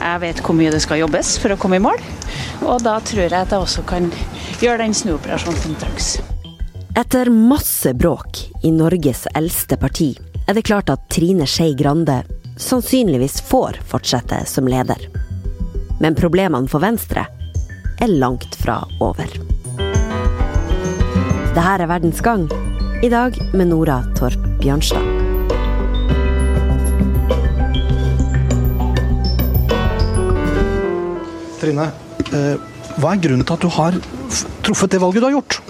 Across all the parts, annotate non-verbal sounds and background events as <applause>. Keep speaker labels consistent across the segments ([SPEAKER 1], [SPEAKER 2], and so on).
[SPEAKER 1] Jeg vet hvor mye det skal jobbes for å komme i mål, og da tror jeg at jeg også kan gjøre den snuoperasjonen som trengs.
[SPEAKER 2] Etter masse bråk i Norges eldste parti er det klart at Trine Skei Grande sannsynligvis får fortsette som leder. Men problemene for Venstre er langt fra over. Det her er Verdens gang, i dag med Nora Torp Bjørnstad.
[SPEAKER 3] Trine, eh, hva er grunnen til at du har truffet det valget du har gjort?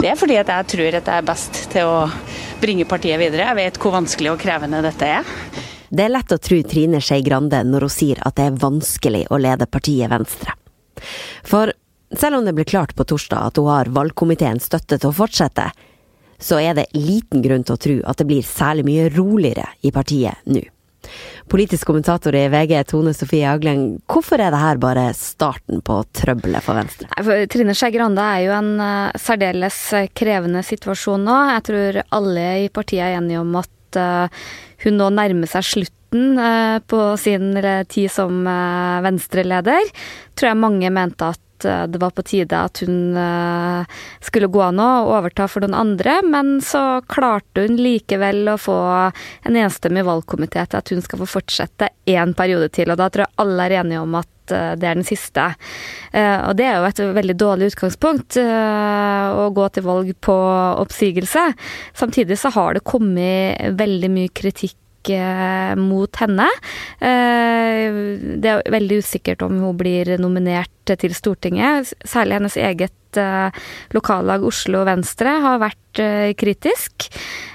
[SPEAKER 1] Det er fordi at jeg tror at jeg er best til å bringe partiet videre. Jeg vet hvor vanskelig og krevende dette er.
[SPEAKER 2] Det er lett å tro Trine Skei Grande når hun sier at det er vanskelig å lede partiet Venstre. For selv om det ble klart på torsdag at hun har valgkomiteens støtte til å fortsette, så er det liten grunn til å tro at det blir særlig mye roligere i partiet nå. Politisk kommentator i VG, Tone Sofie Aglen, hvorfor er det her bare starten på trøbbelet for Venstre?
[SPEAKER 4] Trine Skei Grande er jo en uh, særdeles krevende situasjon nå. Jeg tror alle i partiet er enige om at uh, hun nå nærmer seg slutten uh, på sin tid som Venstre-leder. Tror jeg mange mente at Eh, det var på tide at hun eh, skulle gå nå og overta for noen andre, men så klarte hun likevel å få en enstemmig valgkomité til at hun skal få fortsette én periode til, og da tror jeg alle er enige om at eh, det er den siste. Og det er jo et veldig dårlig utgangspunkt å gå til valg på oppsigelse. Samtidig så har det kommet veldig mye kritikk mot henne. Det er veldig usikkert om hun blir nominert til Stortinget. Særlig hennes eget uh, lokallag Oslo Venstre har vært uh, kritisk.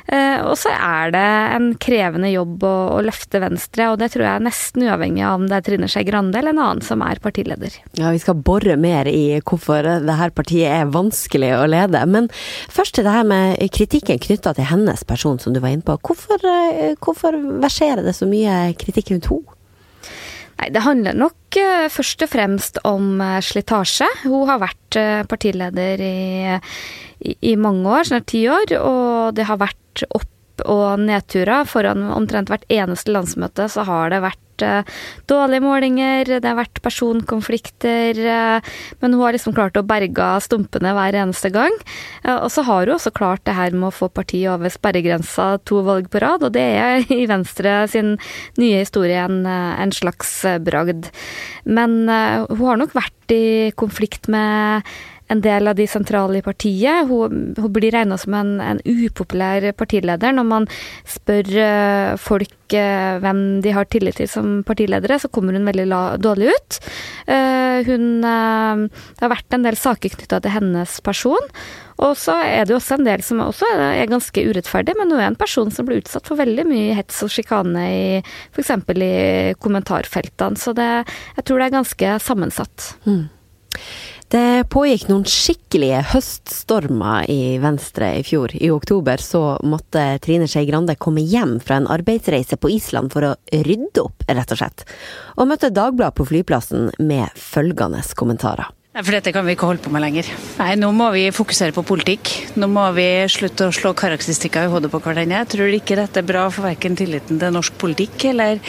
[SPEAKER 4] Uh, og så er det en krevende jobb å, å, løfte Venstre, og det tror jeg er nesten uavhengig av om det er Trine Skei Grande eller en annen som er partileder.
[SPEAKER 2] Ja, vi skal bore mer i hvorfor det her partiet er vanskelig å lede. Men først til det her med kritikken knytta til hennes person, som du var inne på. Hvorfor, hvorfor verserer det så mye kritikk rundt henne?
[SPEAKER 4] Nei, det handler nok uh, først og fremst om uh, slitasje. Hun har vært uh, partileder i, i, i, mange år, snart ti år, og det har vært opp og nedturer. Foran omtrent hvert eneste landsmøte så har det vært uh, dårlige målinger, det har vært personkonflikter. Uh, men hun har liksom klart å berge stumpene hver eneste gang. Uh, og så har hun også klart det her med å få partiet over sperregrensa to valg på rad, og det er <laughs> i Venstre sin nye historie en, en slags bragd. Men hun har nok vært i konflikt med en del av de sentrale i partiet. Hun, hun blir regna som en, en, upopulær partileder. Når man spør uh, folk uh, hvem de har tillit til som partiledere, så kommer hun veldig la, dårlig ut. Uh, hun Det har vært en del saker knytta til hennes person. Og så er det jo også en del som også er ganske urettferdig, men hun er en person som blir utsatt for veldig mye hets og sjikane i f.eks. i kommentarfeltene. Så det, jeg tror det er ganske sammensatt. Mm.
[SPEAKER 2] Det pågikk noen skikkelige høststormer i Venstre i fjor. I oktober så måtte Trine Skei Grande komme hjem fra en arbeidsreise på Island for å rydde opp, rett og slett. Og møtte Dagbladet på flyplassen med følgende kommentarer.
[SPEAKER 1] Nei, for dette kan vi ikke holde på med lenger. Nei, Nå må vi fokusere på politikk. Nå må vi slutte å slå karakteristikker i hodet på hverandre. Jeg tror ikke dette er bra for verken tilliten til norsk politikk eller,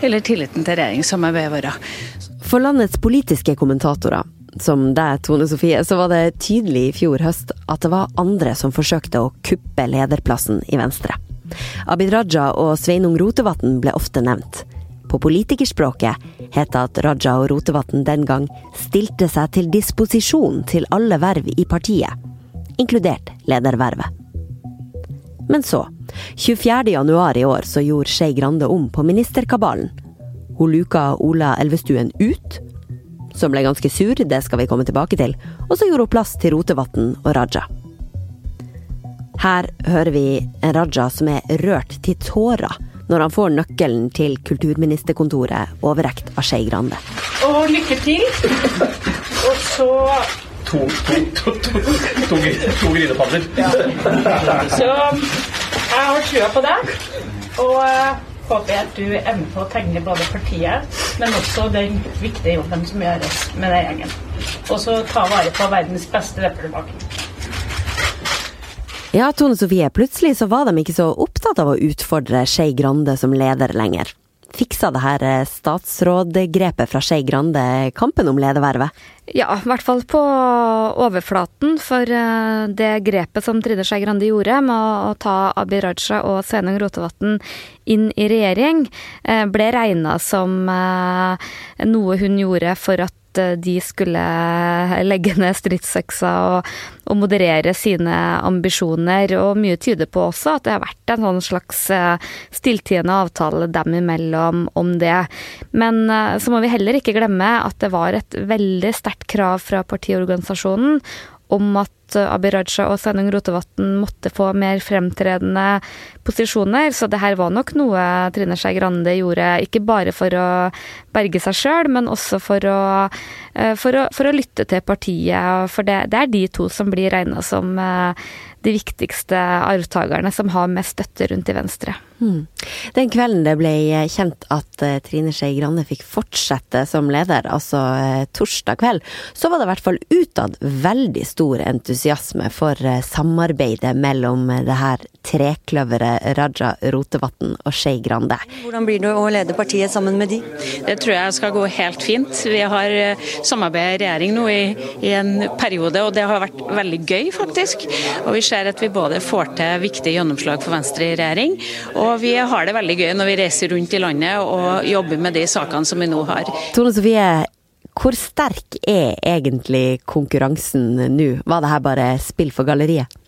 [SPEAKER 1] eller tilliten til regjeringssamarbeidet vårt.
[SPEAKER 2] For landets politiske kommentatorer som deg, Tone Sofie, så var det tydelig i fjor høst at det var andre som forsøkte å kuppe lederplassen i Venstre. Abid Raja og Sveinung Rotevatn ble ofte nevnt. På politikerspråket het det at Raja og Rotevatn den gang stilte seg til disposisjon til alle verv i partiet, inkludert ledervervet. Men så, 24. januar i år, så gjorde Skei Grande om på ministerkabalen. Hun luka Ola Elvestuen ut som ble ganske sur, det skal vi komme tilbake til, og så gjorde hun plass til Rotevatn og Raja. Her hører vi en Raja som er rørt til tårer når han får nøkkelen til kulturministerkontoret overrekt av Skei Grande.
[SPEAKER 1] Og lykke til. Og så
[SPEAKER 3] To, to, to, to, to, to grinepadder. Ja.
[SPEAKER 1] Så jeg har trua på deg. Og eh, håper jeg at du evner på å tegne både partiet, men også den viktige jobben som gjøres med den gjengen. Og så ta vare på verdens beste departement.
[SPEAKER 2] Ja, Tone Sofie, plutselig så var de ikke så opptatt av å utfordre Skei Grande som leder lenger. Fiksa det her eh, statsrådgrepet fra Skei Grande kampen om ledervervet?
[SPEAKER 4] Ja, i hvert fall på overflaten. For eh, det grepet som Trine Skei Grande gjorde med å ta Abid Raja og Sveinung Rotevatn inn i regjering, eh, ble regna som noe hun gjorde for at Eh, de skulle legge ned stridsøksa og, og, moderere sine ambisjoner. Og mye tyder på også at det har vært en sånn slags eh, stilltiende avtale dem imellom om det. Men eh, så må vi heller ikke glemme at det var et veldig sterkt krav fra partiorganisasjonen om at Abid Raja og Sveinung Rotevatn måtte få mer fremtredende posisjoner. Så det her var nok noe Trine Skei Grande gjorde, ikke bare for å berge seg sjøl, men også for å, eh, for å, for å lytte til partiet. For det, det, er de to som blir regna som eh, de viktigste arvtakerne som har mest støtte rundt i Venstre.
[SPEAKER 2] Hmm. Den kvelden det ble kjent at uh, Trine Skei Grande fikk fortsette som leder, altså uh, torsdag kveld, så var det i hvert fall utad veldig stor entusiasme for samarbeidet mellom det her trekløveret Raja Rotevatn og Skei Grande.
[SPEAKER 5] Hvordan blir det å lede partiet sammen med de?
[SPEAKER 1] Det tror jeg skal gå helt fint. Vi har samarbeidet i regjering nå i, i en periode, og det har vært veldig gøy, faktisk. Og vi ser at vi både får til viktige gjennomslag for Venstre i regjering, og vi har det veldig gøy når vi reiser rundt i landet og jobber med de sakene som vi nå har.
[SPEAKER 2] Tone Sofie, hvor sterk er egentlig konkurransen nå? Var det her bare spill for galleriet?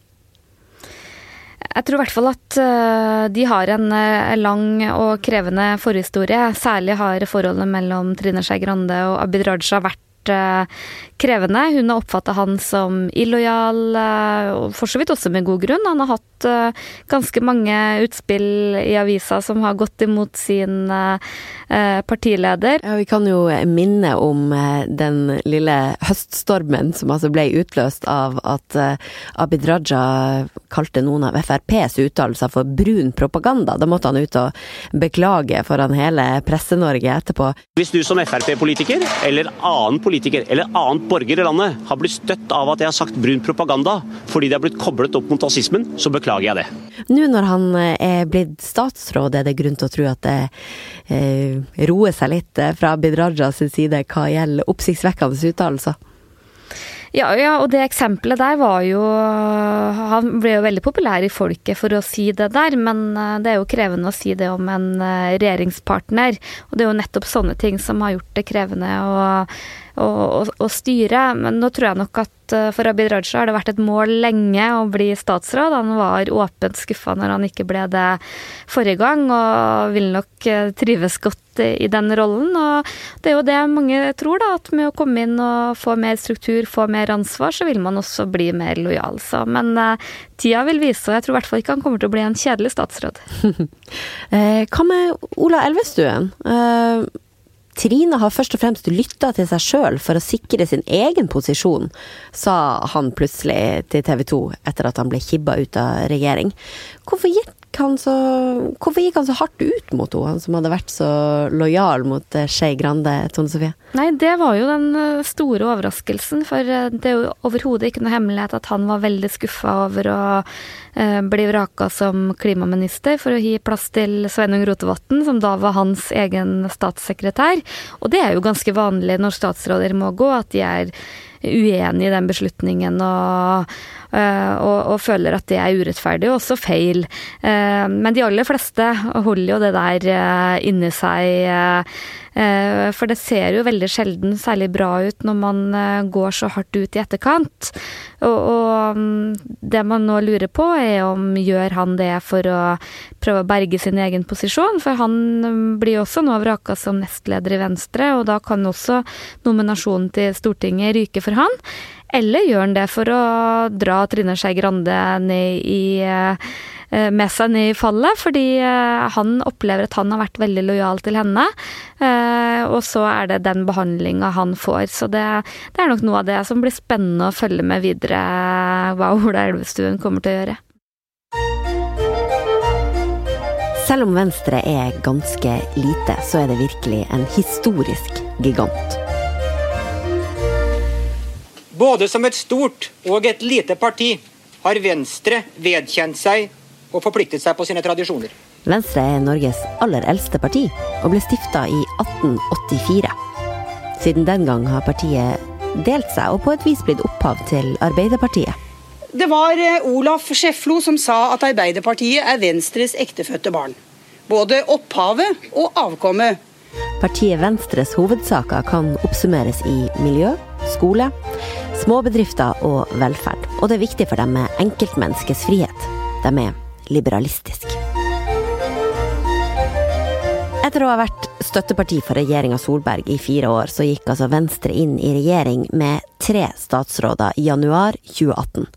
[SPEAKER 4] Jeg tror i hvert fall at eh, de har en eh, lang og krevende forhistorie. Særlig har forholdet mellom Trine Skei Grande og Abid Raja vært krevende. Hun har oppfatta han som illojal, og for så vidt også med god grunn. Han har hatt uh, ganske mange utspill i avisa som har gått imot sin partileder.
[SPEAKER 2] Ja, Vi kan jo minne om den lille høststormen som altså ble utløst av at Abid Raja kalte noen av FrPs uttalelser for brun propaganda. Da måtte han ut og beklage foran hele Presse-Norge etterpå.
[SPEAKER 6] Hvis du som Frp-politiker, eller annen politiker, eller annen borger i landet har blitt støtt av at jeg har sagt brun propaganda fordi det har blitt koblet opp mot nazismen, så beklager jeg det.
[SPEAKER 2] Nå når han eh, er blitt statsråd, er det grunn til å tro at det eh, roer seg litt eh, fra Abid Rajas side hva gjelder oppsiktsvekkende uttalelser?
[SPEAKER 4] Ja, ja, og det eksempelet der var jo Han ble jo veldig populær i folket for å si det der, men eh, det er jo krevende å si det om en regjeringspartner. Og det er jo nettopp sånne ting som har gjort det krevende å å, å, å, styre. Men nå tror jeg nok at eh, for Abid Raja har det vært et mål lenge å bli statsråd. Han var åpent skuffa når han ikke ble det forrige gang, og vil nok trives trives godt i den rollen. Og det er jo det mange tror, da, at med å komme inn og få mer struktur, få mer ansvar, så vil man også bli mer lojal. Så, men uh, tida vil vise, og jeg tror i hvert fall ikke han kommer til å bli en kjedelig statsråd. <laughs>
[SPEAKER 2] Hva med Ola Elvestuen? Uh, Trine har først og fremst lytta til seg sjøl for å sikre sin egen posisjon, sa han plutselig til TV 2 etter at han ble kibba ut av regjering. Hvorfor gikk han så, hvorfor gikk han så hardt ut mot henne, han som hadde vært så lojal mot eh, Skei Grande, Tone Sofie?
[SPEAKER 4] Nei, det var jo den eh, store overraskelsen, for eh, det er jo overhodet ikke noe hemmelighet at han var veldig skuffa over å bli vraka som klimaminister for å gi plass til Sveinung Rotevatn, som da var hans egen statssekretær. Og det er jo ganske vanlig når statsråder må gå, at de er uenige i den beslutningen og, og, og, føler at det er urettferdig, og også feil. Eh, men de aller fleste holder jo det der eh, inni seg Eh, for det ser jo veldig sjelden særlig bra ut når man eh, går så hardt ut i etterkant. Og, og mm, det man nå lurer på, er om gjør han det for å prøve å berge sin egen posisjon? For han mm, blir også nå vraka som nestleder i Venstre, og da kan også nominasjonen til Stortinget ryke for han. Eller gjør han det for å dra Trine Skei Grande ned i eh, med seg ned i fallet, fordi eh, han opplever at han har vært veldig lojal til henne. Eh, og så er det den behandlinga han får. Så det, det, er nok noe av det som blir spennende å følge med videre, hva Ola Elvestuen kommer til å gjøre.
[SPEAKER 2] Selv om Venstre er ganske lite, så er det virkelig en historisk gigant.
[SPEAKER 7] Både som et stort og et lite parti har Venstre vedkjent seg og forpliktet seg på sine tradisjoner.
[SPEAKER 2] Venstre er Norges aller eldste parti, og ble stifta i 1884. Siden den gang har partiet delt seg, og på et vis blitt opphav til Arbeiderpartiet.
[SPEAKER 8] Det var eh, Olaf Skjeflo som sa at Arbeiderpartiet er Venstres ektefødte barn. Både opphavet og avkommet.
[SPEAKER 2] Partiet Venstres hovedsaker kan oppsummeres i miljø, skole, småbedrifter og velferd. Og det er viktig for dem med enkeltmenneskets frihet. De er liberalistiske. Etter å ha vært støtteparti for regjeringa Solberg i fire år, så gikk altså Venstre inn i regjering med tre statsråder i januar 2018.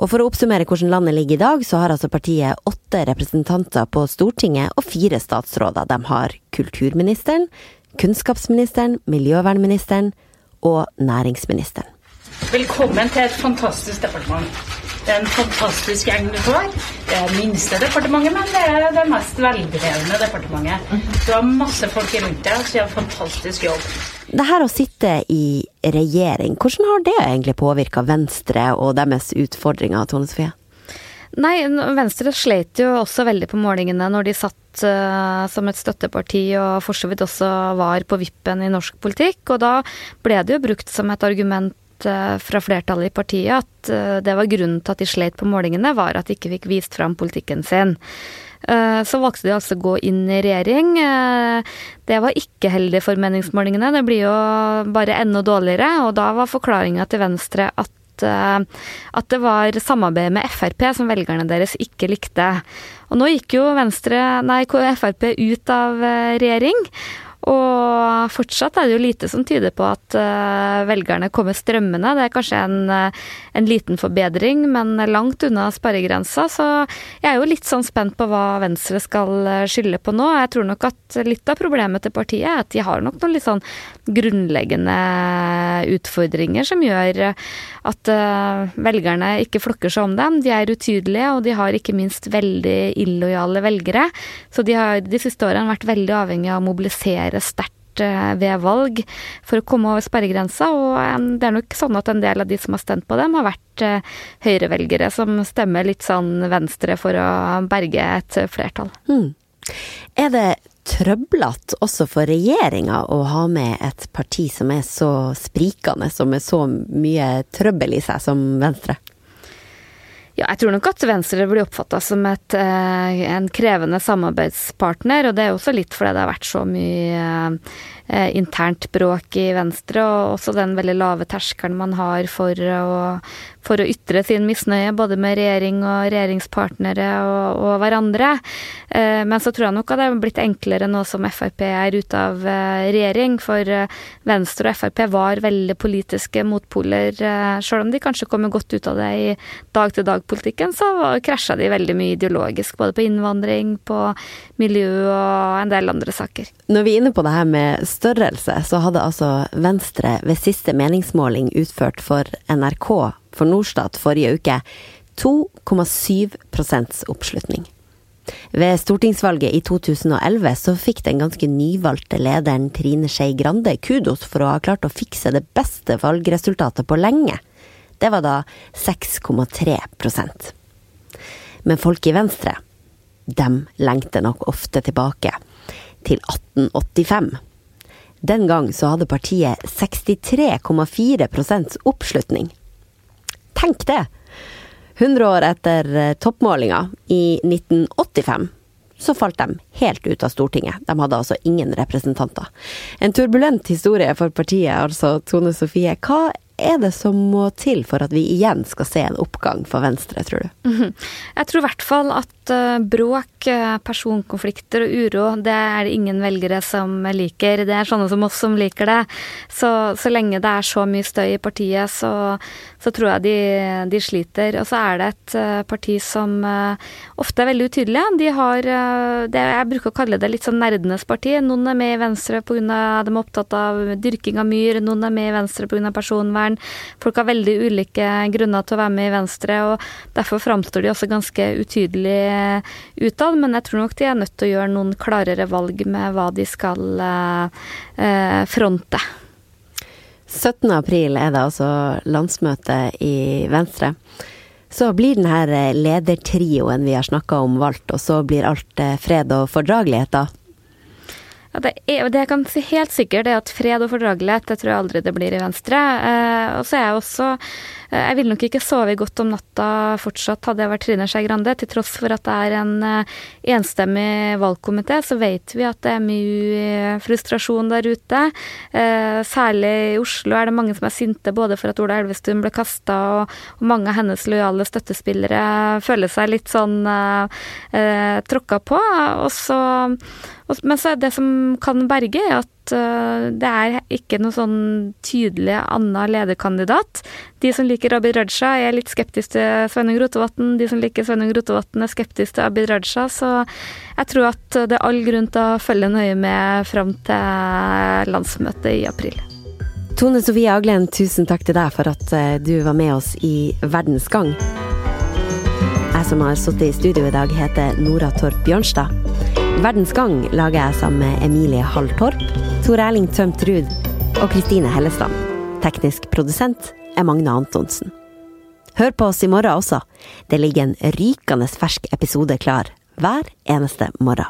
[SPEAKER 2] Og for å oppsummere hvordan landet ligger i dag, så har altså partiet åtte representanter på Stortinget og fire statsråder. De har kulturministeren, kunnskapsministeren, miljøvernministeren og næringsministeren.
[SPEAKER 1] Velkommen til et fantastisk departement. Det er en fantastisk gjeng du får. Det er minste departementet, men det er det mest veldrevne departementet. Du har masse folk rundt deg som gjør fantastisk jobb.
[SPEAKER 2] Det her å sitte i regjering, hvordan har det egentlig påvirka Venstre og deres utfordringer, Tone Sofie?
[SPEAKER 4] Nei, Venstre slet jo også veldig på målingene når de satt uh, som et støtteparti og for så vidt også var på vippen i norsk politikk. Og da ble det jo brukt som et argument uh, fra flertallet i partiet at uh, det var grunnen til at de slet på målingene, var at de ikke fikk vist fram politikken sin. Så valgte de altså å gå inn i regjering. Det var ikke heldig for meningsmålingene. Det blir jo bare enda dårligere. Og da var forklaringa til Venstre at at det var samarbeidet med Frp som velgerne deres ikke likte. Og nå gikk jo Venstre, nei, Frp ut av regjering. Og fortsatt er det jo lite som tyder på at uh, velgerne kommer strømmende. Det er kanskje en, uh, en, liten forbedring, men langt unna sperregrensa. Så jeg er jo litt sånn spent på hva Venstre skal uh, skylde på nå. Jeg tror nok at litt av problemet til partiet er at de har nok noen litt sånn grunnleggende utfordringer som gjør at velgerne ikke flokker seg om dem. De er utydelige, og de har ikke minst veldig illojale velgere. Så de har de siste årene vært veldig avhengig av å mobilisere reagere sterkt eh, ved valg for å komme over sperregrensa. Og det er nok sånn at en del av de som har stemt på dem, har vært eh, høyrevelgere som stemmer litt sånn venstre for å berge et flertall.
[SPEAKER 2] Hmm. Er det trøblete også for regjeringa å ha med et parti som er så sprikende, som er så mye trøbbel i seg som Venstre?
[SPEAKER 4] Ja, jeg tror nok at Venstre blir oppfatta som et, eh, en krevende samarbeidspartner, og det er også litt fordi det har vært så mye eh, internt bråk i Venstre, og også den veldig lave terskelen man har for å, for å ytre sin misnøye, både med regjering og regjeringspartnere og, og hverandre. Eh, men så tror jeg nok at det er blitt enklere nå som Frp er ute av regjering, for Venstre og Frp var veldig politiske motpoler. Selv om de kanskje kommer godt ut av det i dag-til-dag-politikken, så krasja de veldig mye ideologisk, både på innvandring, på miljø og en del andre saker.
[SPEAKER 2] Når vi er inne på det her med størrelse, så hadde altså Venstre ved siste meningsmåling utført for NRK for Norstat forrige uke 2,7 oppslutning. Ved stortingsvalget i 2011 så fikk den ganske nyvalgte lederen Trine Skei Grande kudos for å ha klart å fikse det beste valgresultatet på lenge. Det var da 6,3% Men folk i Venstre, dem lengter nok ofte tilbake til 1885. Den gang så hadde partiet 63,4 oppslutning. Tenk det! 100 år etter eh, toppmålinga i 1985 så falt de helt ut av Stortinget. De hadde altså ingen representanter. En turbulent historie for partiet, altså Tone Sofie. Hva er det som må til for at vi igjen skal se en oppgang for Venstre, tror du?
[SPEAKER 4] Mhm. Jeg tror i hvert fall at eh, bråk, eh, personkonflikter og uro, det er det ingen velgere som liker. Det er sånne som oss som liker det. Så, så lenge det er så mye støy i partiet, så, så tror jeg de, de, sliter. Og så er det et eh, parti som ofte er veldig utydelige. De har det, Jeg bruker å kalle det litt sånn nerdenes parti. Noen er med i Venstre pga. de er opptatt av dyrking av myr, noen er med i Venstre pga. personvern. Folk har veldig ulike grunner til å være med i Venstre, og derfor framstår de også ganske utydelige utad. Men jeg tror nok de er nødt til å gjøre noen klarere valg med hva de skal eh, fronte.
[SPEAKER 2] 17. april er det altså landsmøte i Venstre. Så blir denne ledertrioen vi har snakka om valgt, og så blir alt eh, fred og fordragelighet, da?
[SPEAKER 4] Ja, det, er, det jeg kan si helt sikkert, er at fred og fordragelighet, det tror jeg aldri det blir i Venstre. Eh, og så er jeg også eh, Jeg vil nok ikke sove godt om natta fortsatt, hadde jeg vært Trine Skei Grande. Til tross for at det er en eh, enstemmig valgkomité, så vet vi at det er mye eh, frustrasjon der ute. Eh, særlig i Oslo er det mange som er sinte både for at Ola Elvestuen ble kasta, og, mange av hennes lojale støttespillere føler seg litt sånn eh, eh tråkka på. Og så men så er det som kan berge, er at det er ikke noe sånn tydelig annen lederkandidat. De som liker Abid Raja, er litt skeptiske til Sveinung Rotevatn. De som liker Sveinung Rotevatn, er skeptiske til Abid Raja. Så jeg tror at det er all grunn til å følge nøye med fram til landsmøtet i april.
[SPEAKER 2] Tone Sofie Aglen, tusen takk til deg for at eh, du var med oss i Verdens gang. Jeg som har sittet i studio i dag, heter Nora Torp Bjørnstad. Verdens gang lager jeg sammen med Emilie Hall Torp, Tor Erling Tømt Ruud og Kristine Hellesland. Teknisk produsent er Magne Antonsen. Hør på oss i morgen også. Det ligger en rykende fersk episode klar hver eneste morgen.